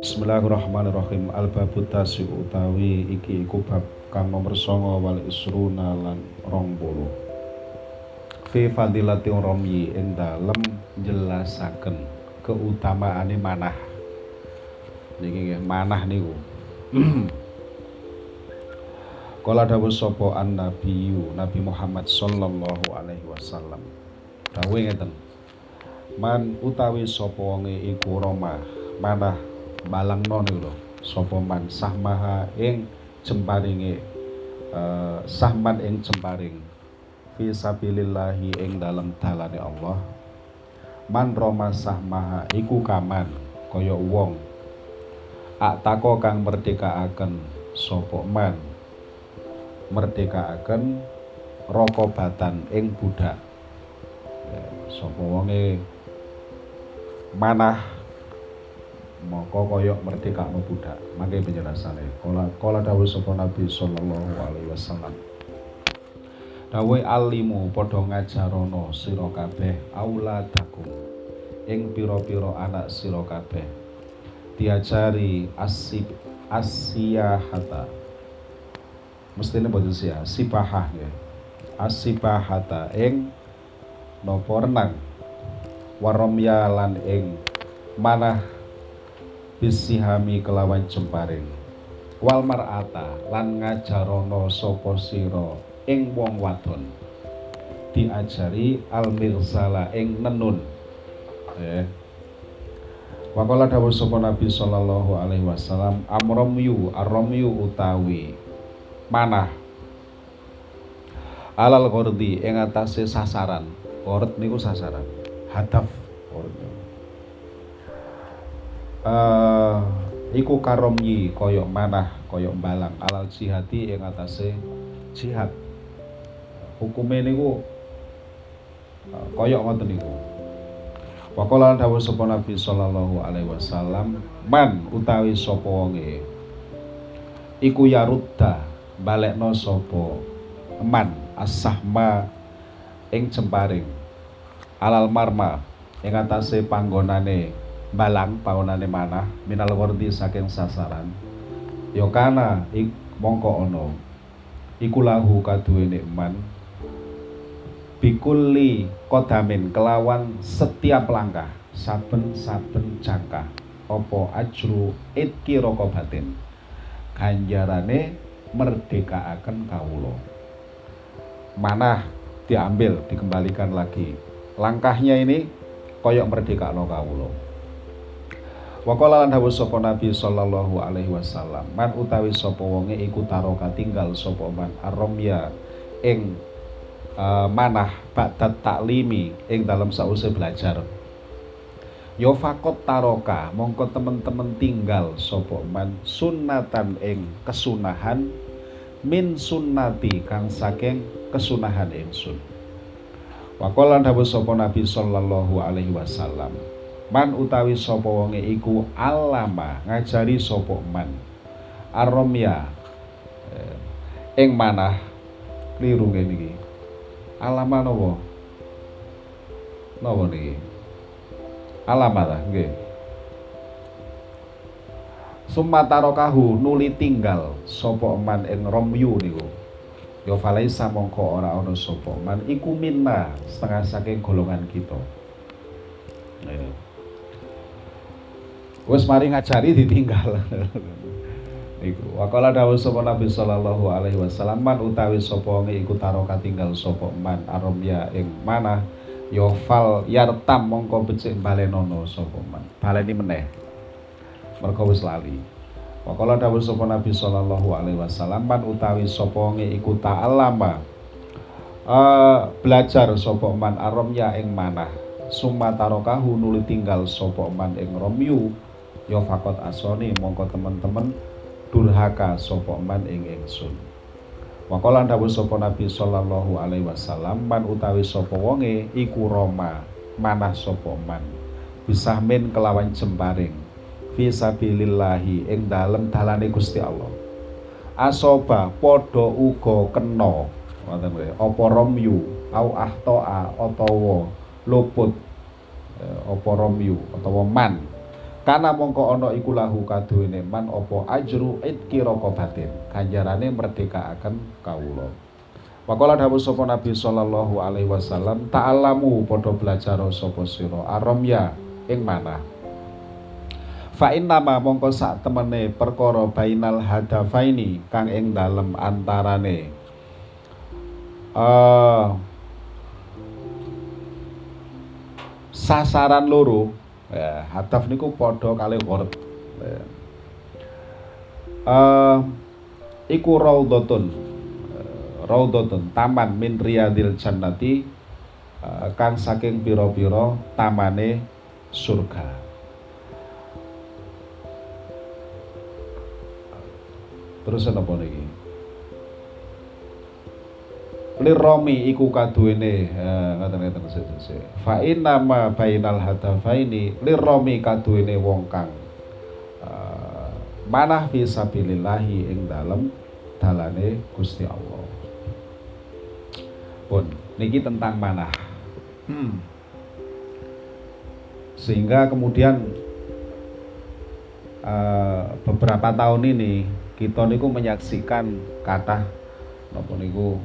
Bismillahirrahmanirrahim. Al-babu utawi iki iku bab kang nomor songo wal isruna lan rong bolu Fi fadilati romyi ing dalem jelasaken keutamaane manah. Niki nggih manah niku. Kala dawuh sapa an Nabi Muhammad sallallahu alaihi wasallam. Dawuh ngeten Man utawi sapa wonge iku Roma manah balangno niku lho. Sapa man sahmaha ing jemparinge. Uh, sahman ing jemparing. Fi sabilillahi ing dalam dalane Allah. Man roma sahmaha iku kaman kaya wong. Aktako kang merdekaaken sapa man. Merdekaaken rokobatan ing budak. Ya, sapa wonge manah maka kaya merdekakno budak. Mangke penjelasane. Kala kala dawuh sapa Nabi sallallahu alaihi wasallam. Dawuh alimu padha ngajarana sira kabeh auladakum. Ing pira-pira anak sira kabeh. Diajari asib asyahata mestine boten sia sibahah ya asibahata ing napa renang waromya lan ing manah bisihami kelawan jemparing. Wal mar'ata lan ngajarono sapa sira ing wong wadon. Diajari al mirsala ing nenun. Eh Wakala dawuh sapa Nabi sallallahu alaihi wasallam amromyu arromyu utawi manah. Alal ghordi ing atase sasaran. Ghord niku sasaran ghord uh, iku karomyi koyok manah koyok balang. Alal jihati yang atase jihad. Hukume niku uh, koyok ngoten niku. Wakola dawuh sapa Nabi sallallahu alaihi wasallam man utawi sapa wonge iku yarudda balekno sapa man asahma ing jemparing alal marma ing atase panggonane balang paunane manah minal wardi saking sasaran. Yo kana ik mongko ono iku lahu kaduwene man bikulli kodamin kelawan setiap langkah saben-saben jangka opo ajru itki rokobatin ganjarane merdekaaken kawulo manah diambil dikembalikan lagi langkahnya ini koyok merdeka no kawulo Wakala lan dawuh sapa Nabi sallallahu alaihi wasallam, man utawi sapa wonge iku taroka tinggal sapa man aromya ing uh, manah ba'dat taklimi ing dalam sause belajar. Yo fakot taroka mongko temen-temen tinggal sapa man sunnatan ing kesunahan min sunnati kang saking kesunahan ingsun. Wakala dawuh sapa Nabi sallallahu alaihi wasallam, man utawi sapa wonge iku alama ngajari sapa man. Aromya eh, ing manah kliru ngene iki. Alama napa napa niki? Alama ta nggih. Sumatarokahu nuli tinggal sapa man ing romyu niku ya falaisa mongko ora ana sapa. Man iku minna setengah saking golongan kita. Wis mari ngajari ditinggal. Iku. Wakala dawuh sapa Nabi sallallahu alaihi wasallam man utawi sapa iku taroka tinggal sapa man aromya ing mana ya fal yartam mongko becik balenono sapa man. Baleni meneh. Mergo wis lali wakala dawuh sapa Nabi sallallahu alaihi wasallam utawi sapa iku ta'allama uh, belajar sapa man aromya ing mana summa tarokahu nuli tinggal sapa man ing romyu. Ya fakot asoni mongko teman-teman durhaka sapa man ing ingsun. Wakola dawuh sapa Nabi sallallahu alaihi wasallam utawi sapa wonge iku Roma manah sapa man. Min kelawan jemparing fi sabilillahi ing dalem dalane Gusti Allah. Asoba padha uga kena ngoten apa romyu au ahtoa utawa luput apa romyu atau man. Karena mongko ono iku lahu kaduwene man apa ajru itki raqabatin ganjarane merdekaaken kawula. Wakola dawuh sapa Nabi sallallahu alaihi wasallam ta'allamu padha belajar sapa sira aromya ing manah Fa nama mongko sak temene perkara bainal hadafaini kang ing dalem antarane uh, sasaran loro ya, hadaf niku padha kali gharad ya. uh, iku raudhatun raudhatun taman min riyadil jannati uh, kang saking pira-pira tamane surga terus apa niki? Liromi iku kaduwene ngoten-ngoten sese fa inna ma bainal hadafaini liromi kaduwene wong kang uh, manah fi sabilillahi ing dalem dalane Gusti Allah. Pun niki tentang mana hmm. sehingga kemudian uh, beberapa tahun ini kita niku menyaksikan kata nopo niku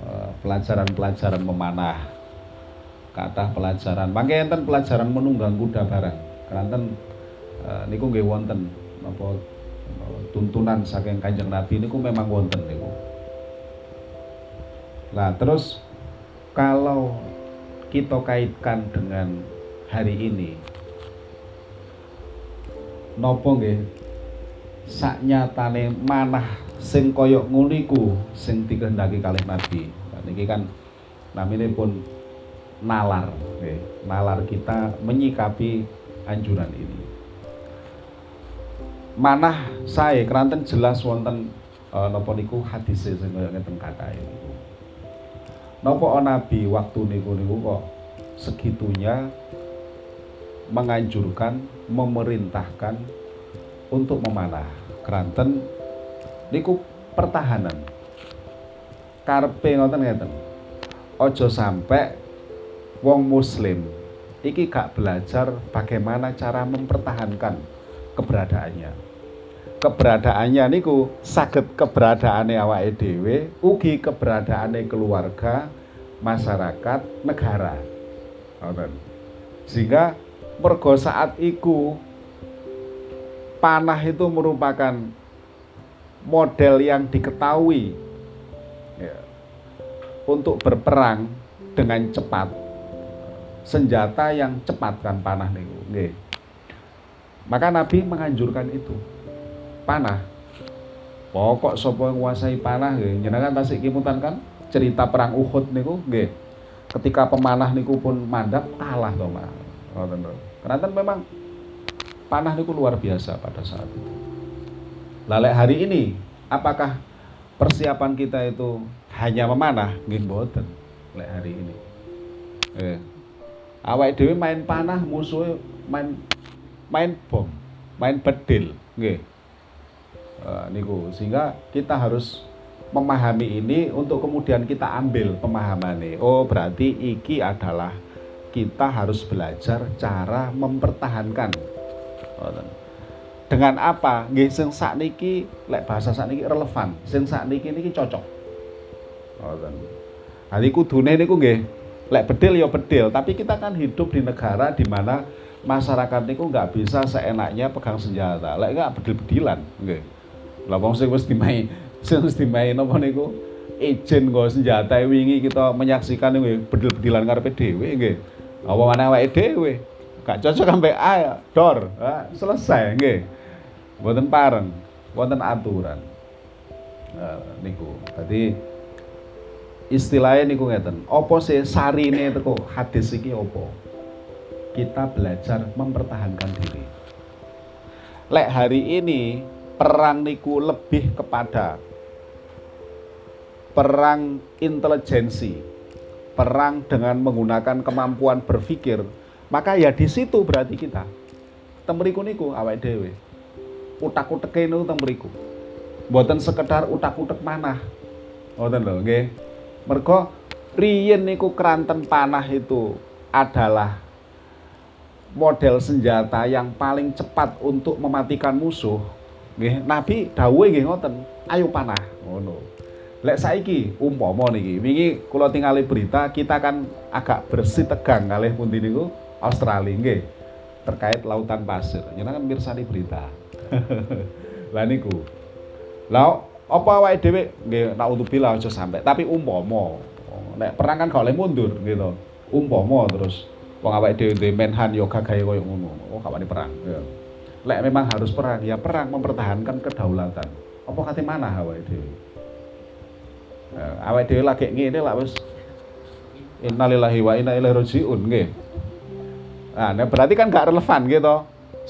uh, pelajaran-pelajaran memanah. Kata pelajaran. Mangke enten pelajaran menunggang kuda barang. Keranten uh, niku nggih wonten napa tuntunan saking Kanjeng Nabi niku memang wonten niku. Nah, terus kalau kita kaitkan dengan hari ini, nopo nggih saknyatane manah sing koyok nguliku sing dikehendaki kalih Nabi. Nah, niki kan namine pun nalar, nggih. nalar kita menyikapi anjuran ini. Manah saya keranten jelas wonten uh, napa niku hadis sing kaya ngeten ini. Nopo Nabi waktu niku niku kok segitunya menganjurkan, memerintahkan untuk memanah. Keranten niku pertahanan. Karpe ngoten ngeten. Ojo sampai wong muslim iki gak belajar bagaimana cara mempertahankan keberadaannya. Keberadaannya niku saged keberadaane awake dhewe, ugi keberadaane keluarga, masyarakat, negara. Sehingga mergo saat iku panah itu merupakan model yang diketahui ya, untuk berperang dengan cepat. Senjata yang cepat kan panah niku maka Nabi menganjurkan itu. Panah. Pokok sapa nguasai panah nggih. Jenengan tasik kimutan kan? Cerita perang Uhud niku nggih. Ketika pemanah niku pun mandap kalah to, Mas. Ngoten Karena memang panah niku luar biasa pada saat itu. Lalek hari ini, apakah persiapan kita itu hanya memanah? Nggih mboten. Lek hari ini. Eh. Awake dhewe main panah, musuh main main bom, main bedil, nggih. Uh, niku sehingga kita harus memahami ini untuk kemudian kita ambil pemahamannya. Oh, berarti iki adalah kita harus belajar cara mempertahankan. Dengan apa? Nggih sing sakniki lek bahasa sakniki relevan, sing sakniki niki cocok. Ngoten. Hari kudune niku nggih lek bedil ya bedil, tapi kita kan hidup di negara di mana masyarakat niku nggak bisa seenaknya pegang senjata. Lek enggak bedil-bedilan, nggih. Lah wong sing wis dimain sing dimain apa niku ijen nggo senjata wingi kita menyaksikan niku bedil-bedilan karepe dhewe nggih. Apa maneh awake dhewe. Gak cocok sampai A dor. Ah, selesai nggih. Mboten pareng, wonten aturan. Nah, niku. Dadi istilahnya niku ngeten. Apa sih sarine teko hadis iki apa? Kita belajar mempertahankan diri. Lek hari ini perang niku lebih kepada perang intelijensi, perang dengan menggunakan kemampuan berpikir, maka ya di situ berarti kita. Temeriku niku awake dhewe. Utak-uteke niku temeriku. Mboten sekedar utak-utek manah. Ngoten lho, nggih. Mergo riyen niku keranten panah itu adalah model senjata yang paling cepat untuk mematikan musuh nggih Nabi dawuhe nggih ngoten ayo panah ngono lek saiki umpama niki wingi kula tingali berita kita kan agak bersih tegang kalih pundi niku Australia nggih terkait lautan pasir nyenengan mirsani berita lah niku lah apa awake dhewe nggih naudzubillah aja sampai tapi umpama nek perang kan gak oleh mundur gitu umpama terus wong awake dhewe duwe menhan yo gagahe koyo ngono. Oh, gak wani perang. Ya. Lek memang harus perang, ya perang mempertahankan kedaulatan. Apa kate mana awake dhewe? Ya, awake dhewe lagi ngene lak wis innalillahi wa inna ilaihi rajiun nggih. Nah, nah, berarti kan gak relevan gitu.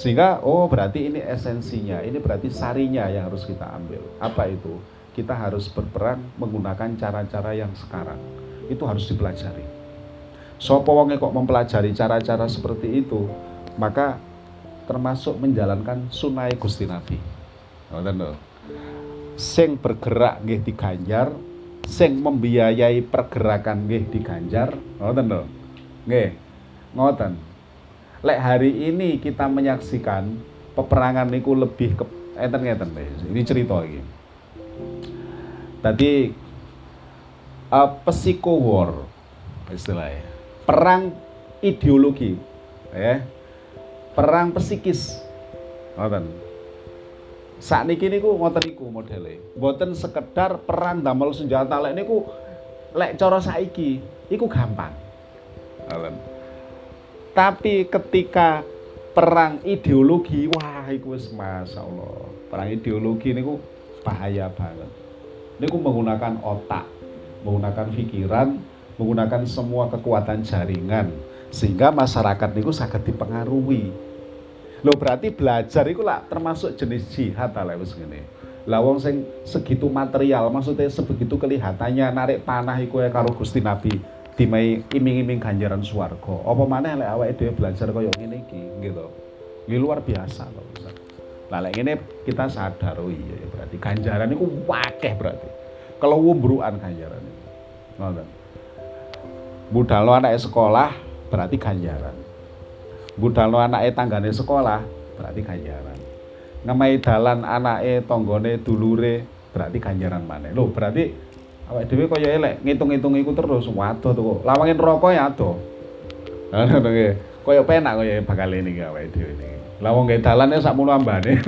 Sehingga oh berarti ini esensinya, ini berarti sarinya yang harus kita ambil. Apa itu? Kita harus berperang menggunakan cara-cara yang sekarang. Itu harus dipelajari. Sopo wonge kok mempelajari cara-cara seperti itu, maka termasuk menjalankan sunai Gusti Nabi. Sing bergerak nggih diganjar, sing membiayai pergerakan nggih diganjar, ngoten lho. Nggih. Ngoten. Lek hari ini kita menyaksikan peperangan niku lebih ke enten ngeten Ini cerita iki. Tadi uh, psycho war istilahnya. Perang ideologi ya. Perang psikis ngoten. Saat niki niku ngoten niku modele. Mboten sekedar perang damel senjata. Lek niku lek cara saiki iku gampang. Ngoten tapi ketika perang ideologi wah iku wis masyaallah perang ideologi niku bahaya banget niku menggunakan otak menggunakan pikiran menggunakan semua kekuatan jaringan sehingga masyarakat itu sangat dipengaruhi. Lo berarti belajar itu lah termasuk jenis jihad lah wis ngene. Lah wong sing segitu material maksudnya sebegitu kelihatannya narik panah iku ya karo Gusti Nabi dimai iming-iming ganjaran swarga. Apa maneh lek awake dhewe belajar kaya ngene iki gitu. Ini luar biasa loh. Lah lek ngene kita sadar oh iya berarti ganjaran itu wakeh berarti. Kalau wumbruan ganjaran. Ngoten budal anak sekolah berarti ganjaran budal anak tanggane sekolah berarti ganjaran ngemai dalan anake tonggone dulure berarti ganjaran mana lo berarti awake dhewe kaya elek ngitung-ngitung iku terus waduh tuh lawangin rokok ya ado ngono nggih. Kaya penak kaya bakal ini awake dhewe niki lah wong gawe dalane sakmono ambane.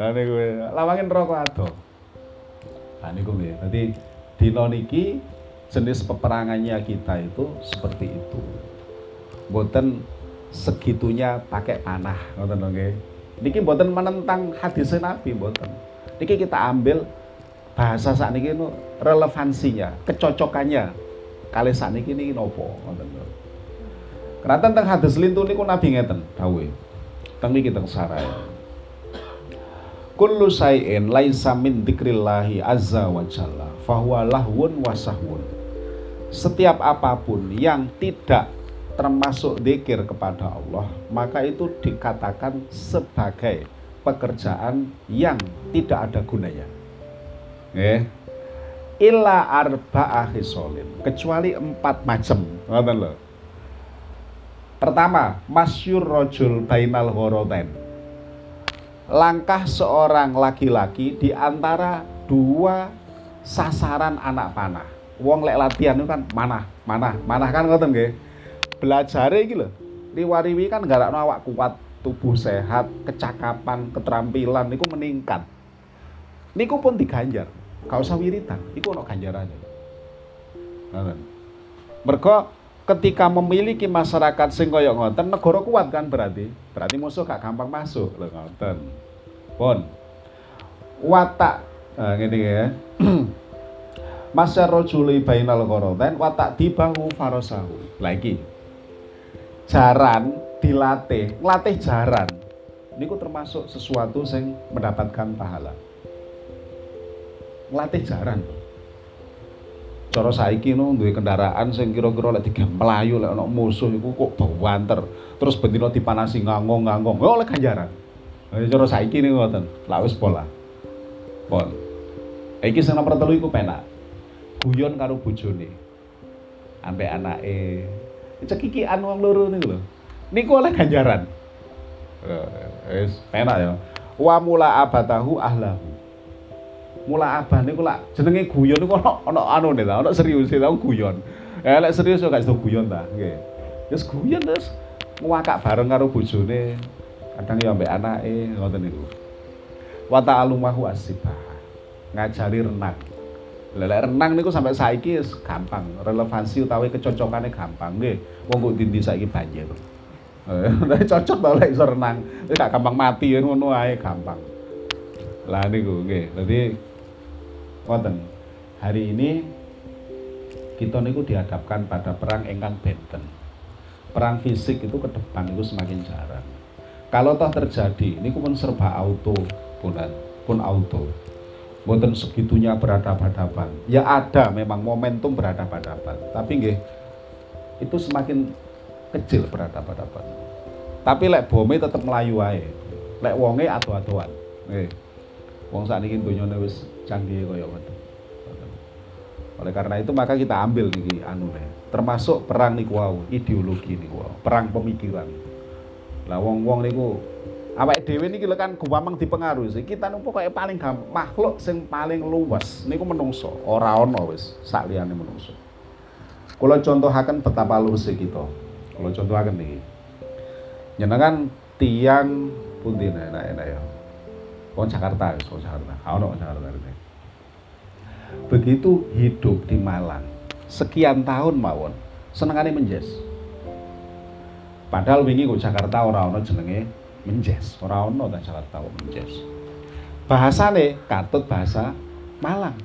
Lah niku. Lawangin rokok ado Lah niku nggih. Dadi dina niki jenis peperangannya kita itu seperti itu. Boten segitunya pakai panah, ngoten nggih. Niki boten menentang hadis Nabi boten. Niki kita ambil bahasa saat niki nu relevansinya, kecocokannya kali saat niki niki nopo Karena tentang hadis lintu niku Nabi ngeten dawuh. Teng niki teng saraya. Kullu sayin laisa min dzikrillahi azza wa jalla fahuwa lahwun wa setiap apa pun yang tidak termasuk dikir kepada Allah, maka itu dikatakan sebagai pekerjaan yang tidak ada gunanya. Eh, illa arba'a khisolin, kecuali empat macam. Ngoten lho. Pertama, masyur rojul bainal horoten. Langkah seorang laki-laki di antara dua sasaran anak panah wong lek latihan itu kan mana mana mana kan ngoten nggih belajar iki lho liwariwi kan garakno awak kuat tubuh sehat kecakapan keterampilan niku meningkat niku pun diganjar gak usah wiritan. Iku ono ganjarane ngoten. Mergo ketika memiliki masyarakat sing kaya ngoten negara kuat kan berarti? Berarti musuh gak gampang masuk. Lho ngoten. Pun. Watak nah, ngene ya. Masya rojuli bainal koroten watak dibahu farosahu lagi jaran dilatih. Ngelatih jaran. Ini termasuk sesuatu yang mendapatkan pahala ngelatih jaran. Cara saiki no duwe kendaraan sing kira-kira lek melayu lek ana musuh iku kok banter. Terus bendina dipanasi ngangong-ngangong. Ya oleh ganjaran. Cara saiki niku ngoten. Lak wis pola. Pon. Iki sing nomor telu iku penak. Guyon karo bojone. Ambek anake. Cekikian wong loro niku lho. Niku oleh ganjaran. Wis penak ya. Wa mula abatahu ahlahu. Mula abah niku lak jenenge guyon niku ana ana anune ta, serius ta guyon. Eh lek serius gak guyon ta, nggih. Wis guyon terus ngwakak bareng karo bojone. Kadang ya ambek anake ngoten niku. Wa ta'alumahu asibah. Ngajari renang. Lelek renang niku sampai saiki gampang, relevansi utawi kecocokane gampang nggih. Wong kok dindi saiki banjir. Tapi cocok tau lek iso renang. Wis gak gampang mati ngono ae gampang. Lah niku nggih. Dadi wonten hari ini kita niku dihadapkan pada perang engkang benten. Perang fisik itu ke depan itu semakin jarang. Kalau toh terjadi, ini pun serba auto, pun, pun auto. Mboten segitunya berhadapan-hadapan. Ya ada memang momentum berhadapan-hadapan, tapi nggih itu semakin kecil berhadapan-hadapan. Tapi lek bome tetap melayu ae. Lek wonge ado-adoan. Nggih. Wong sakniki donyane wis canggih kaya ngoten. Oleh karena itu maka kita ambil niki anu termasuk perang niku wau, ideologi niku wau, perang pemikiran. Lah wong-wong niku awake dhewe niki lho kan gampang dipengaruhi. Kita niku pokoke paling gampang makhluk sing paling luwes niku menungso, ora ana wis sak liyane menungso. Kula contohaken betapa luwese kita. Kula contohaken niki. Nyenengan tiang pundi enak-enak ya. Wong Jakarta, wong Jakarta. Ono Jakarta. Begitu hidup di Malang, sekian tahun mawon, senengane menjes. Padahal wingi kok Jakarta ora ono jenenge menjes, ora ono ta Jakarta kok menjes. Bahasane katut bahasa Malang.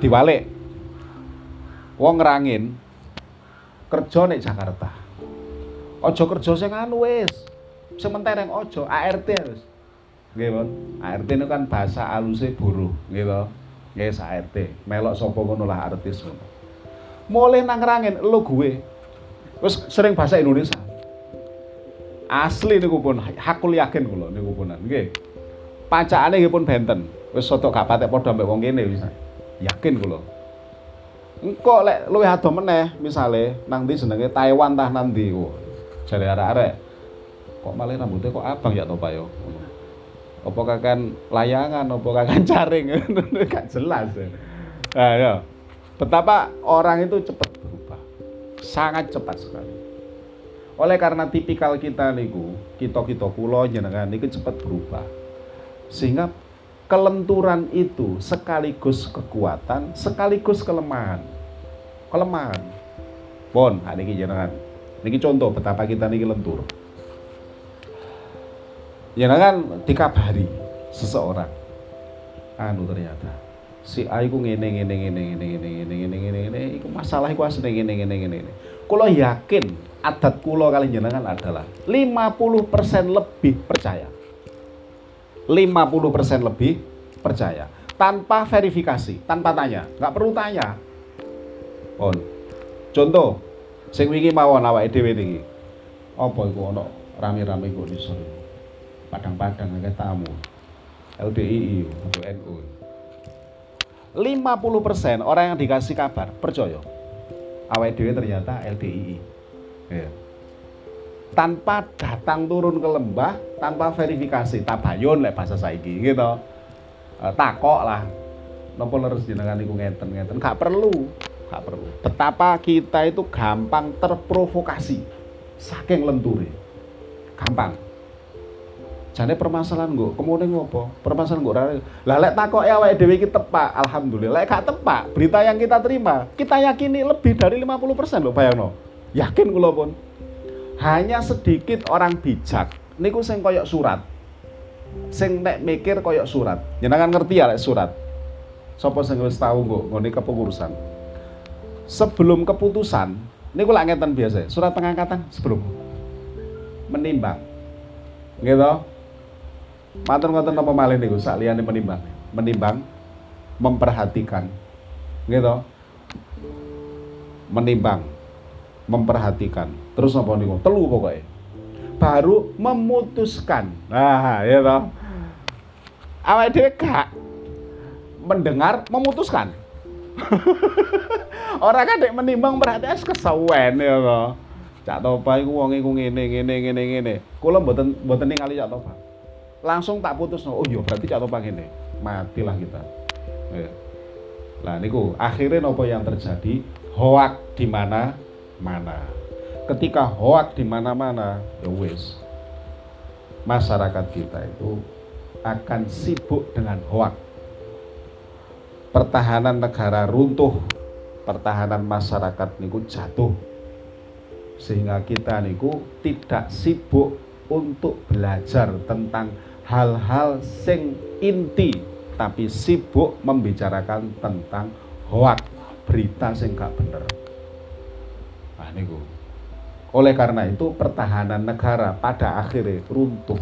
Diwalik. Wong ngrangin kerja nek Jakarta. Aja kerja sing anu wis. Sing mentereng aja ART wis. Nggih, Mon. ART itu kan bahasa aluse buruh, nggih to. Nggih ART. Melok sapa ngono lah artis ngono. Mulai nang ngrangin lo gue. Terus sering bahasa Indonesia. Asli niku pun hakul yakin kula niku pun nggih. Pacakane nggih pun benten. Wis soto gak patek padha mbek wong kene bisa. Yakin kula. Engko lek luwih ado meneh misale nang ndi jenenge Taiwan tah nang ndi. Jare arek-arek kok malah rambutnya kok abang ya to Pak yo. Apa kakan layangan, apa kakan caring, gak jelas. Nah, ya. Betapa orang itu cepat berubah. Sangat cepat sekali. Oleh karena tipikal kita niku, kita-kita kula jenengan niku cepat berubah. Sehingga kelenturan itu sekaligus kekuatan, sekaligus kelemahan. Kelemahan. Bon, niki jenengan. Niki contoh betapa kita niki lentur ya kan dikabari seseorang anu ternyata si A iku ngene ngene ngene ngene ngene ngene ngene ngene ngene iku masalah iku asline ngene ngene ngene ngene kula yakin adat kula kali jenengan adalah 50% lebih percaya 50% lebih percaya tanpa verifikasi tanpa tanya nggak perlu tanya on contoh sing wingi mawon awake dhewe iki apa iku ana rame-rame kok disore padang-padang kayak tamu. LDII untuk NU 50% orang yang dikasih kabar percaya? Dewi ternyata LDII ya. tanpa datang turun ke lembah tanpa verifikasi tabayun lek bahasa saiki gitu. E, takok lah. Nopo harus jenengan iku ngeten ngeten. Gak perlu gak perlu. Betapa kita itu gampang terprovokasi saking lenturi gampang Jane permasalahan gue, kemudian ngopo? Permasalahan gue rare. Lah lek takok ya awake dhewe iki tepak, alhamdulillah. Lek gak tepak, berita yang kita terima, kita yakini lebih dari 50% loh bayangno. Yakin kula pun. Hanya sedikit orang bijak niku sing koyok surat. Sing nek mikir koyok surat. Jenengan ngerti ya lek surat. Sopo sing wis tau nggo ngene kepengurusan. Sebelum keputusan, niku lak ngeten biasa, surat pengangkatan sebelum menimbang. Gitu Matur ngoten napa malih niku sak liyane menimbang. Menimbang memperhatikan. Gitu. Menimbang, memperhatikan. Terus apa niku? Telu pokoknya. Baru memutuskan. Nah, ya toh. Awake dhewe gak mendengar memutuskan. Orang kan dek menimbang es kesawen ya kok. Cak Topa iku wong iku ngene ngene ngene ngene. Kula mboten mboten ningali Cak Topa. Langsung tak putus oh iya berarti Topa ngene. Matilah kita. Ya. Lah niku akhirnya nopo yang terjadi? Hoak di mana mana. Ketika hoak di mana-mana, ya wis. Masyarakat kita itu akan sibuk dengan hoak. Pertahanan negara runtuh, pertahanan masyarakat niku jatuh sehingga kita niku tidak sibuk untuk belajar tentang hal-hal sing inti tapi sibuk membicarakan tentang hoak berita sing gak bener. Nah niku. Oleh karena itu pertahanan negara pada akhirnya runtuh.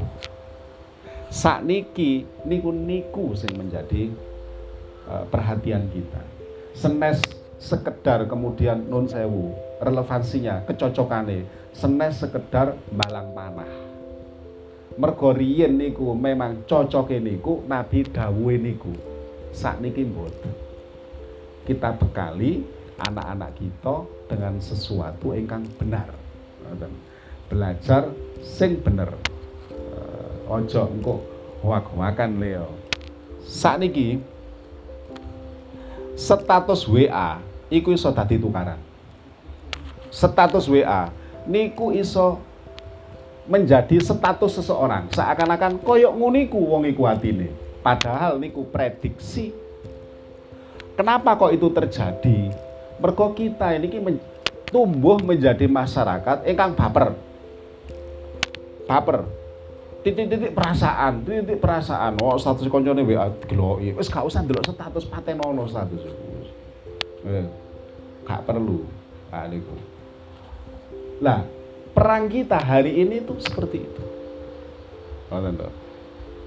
Saat niki niku niku sing menjadi uh, perhatian kita. Senes sekedar kemudian non sewu relevansinya kecocokannya senes sekedar balang panah mergo niku memang cocok niku nabi dawuhe niku. Sakniki mboten. Kita bekali anak-anak kita dengan sesuatu ingkang benar. Belajar sing bener. Ojo engko hoak-hoakan Leo sakniki status WA iku iso dadi tukaran. Status WA niku iso menjadi status seseorang seakan-akan koyok nguniku wong iku atine. Padahal niku prediksi. Kenapa kok itu terjadi? Mergo kita ini men tumbuh menjadi masyarakat ingkang baper. Baper. Titik-titik perasaan, titik perasaan. Oh, status koncone WA geloki. Wis gak usah ndelok status patenono status. Eh gak perlu nah. Lah, perang kita hari ini tuh seperti itu.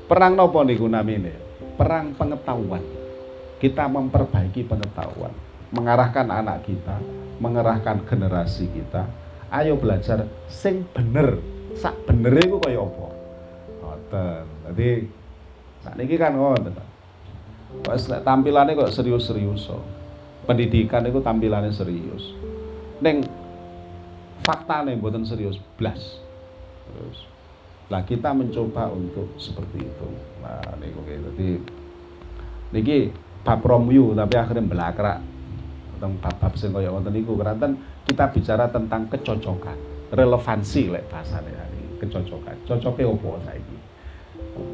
Perang nopo niku namine? Perang pengetahuan. Kita memperbaiki pengetahuan, mengarahkan anak kita, mengerahkan generasi kita. Ayo belajar sing bener. Sak bener iku kaya apa? Ngoten. Dadi sakniki kan ngoten. Kok tampilannya kok serius-serius so pendidikan itu tampilannya serius neng fakta nih buatan serius blas. Terus lah kita mencoba untuk seperti itu. Nah ini oke jadi niki bab romyu tapi akhirnya belakrak tentang bab-bab sing kaya wonten niku. Keranten kita bicara tentang kecocokan relevansi lek bahasane hari kecocokan. Cocoknya opo saiki?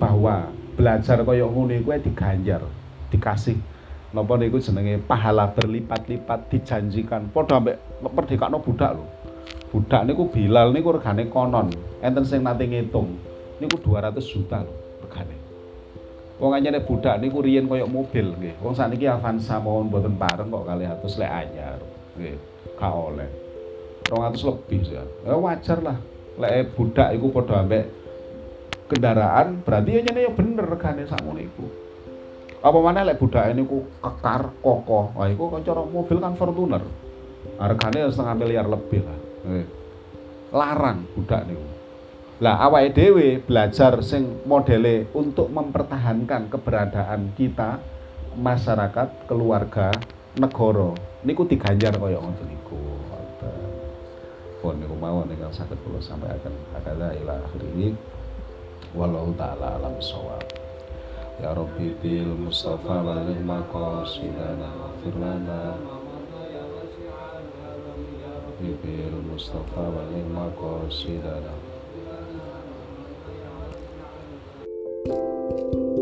Bahwa belajar kaya ngono iku diganjar dikasih. Napa niku jenenge? Pahala berlipat-lipat dijanjikan. Padha ambek merdekakno budak lho budak niku Bilal niku regane konon. Enten sing nate ngitung niku 200 juta regane. Wong anyane budak niku riyen koyo mobil nggih. Wong sakniki Avanza mawon mboten pareng kok kali atus lek anyar nggih. Gak oleh. 200 lebih ya. ya wajar lah. Lek budak iku padha ambek kendaraan berarti ya nyene ya bener regane sakmono iku. Apa mana lek budake niku kekar kokoh. Wah iku kan mobil kan Fortuner. Harganya setengah miliar lebih lah. eh. Larang budak niku. Lah awake dhewe belajar sing modele untuk mempertahankan keberadaan kita masyarakat keluarga negara. Niku diganjar kaya ngoten niku. Pun niku mawon ingkang saged kula sampaikan hakala ila akhiri wallahu taala alam shawab. Ya Rabbi bil Mustafa baligh maqasidana waghfir lana bil Mustafa baligh maqasidana Thank you.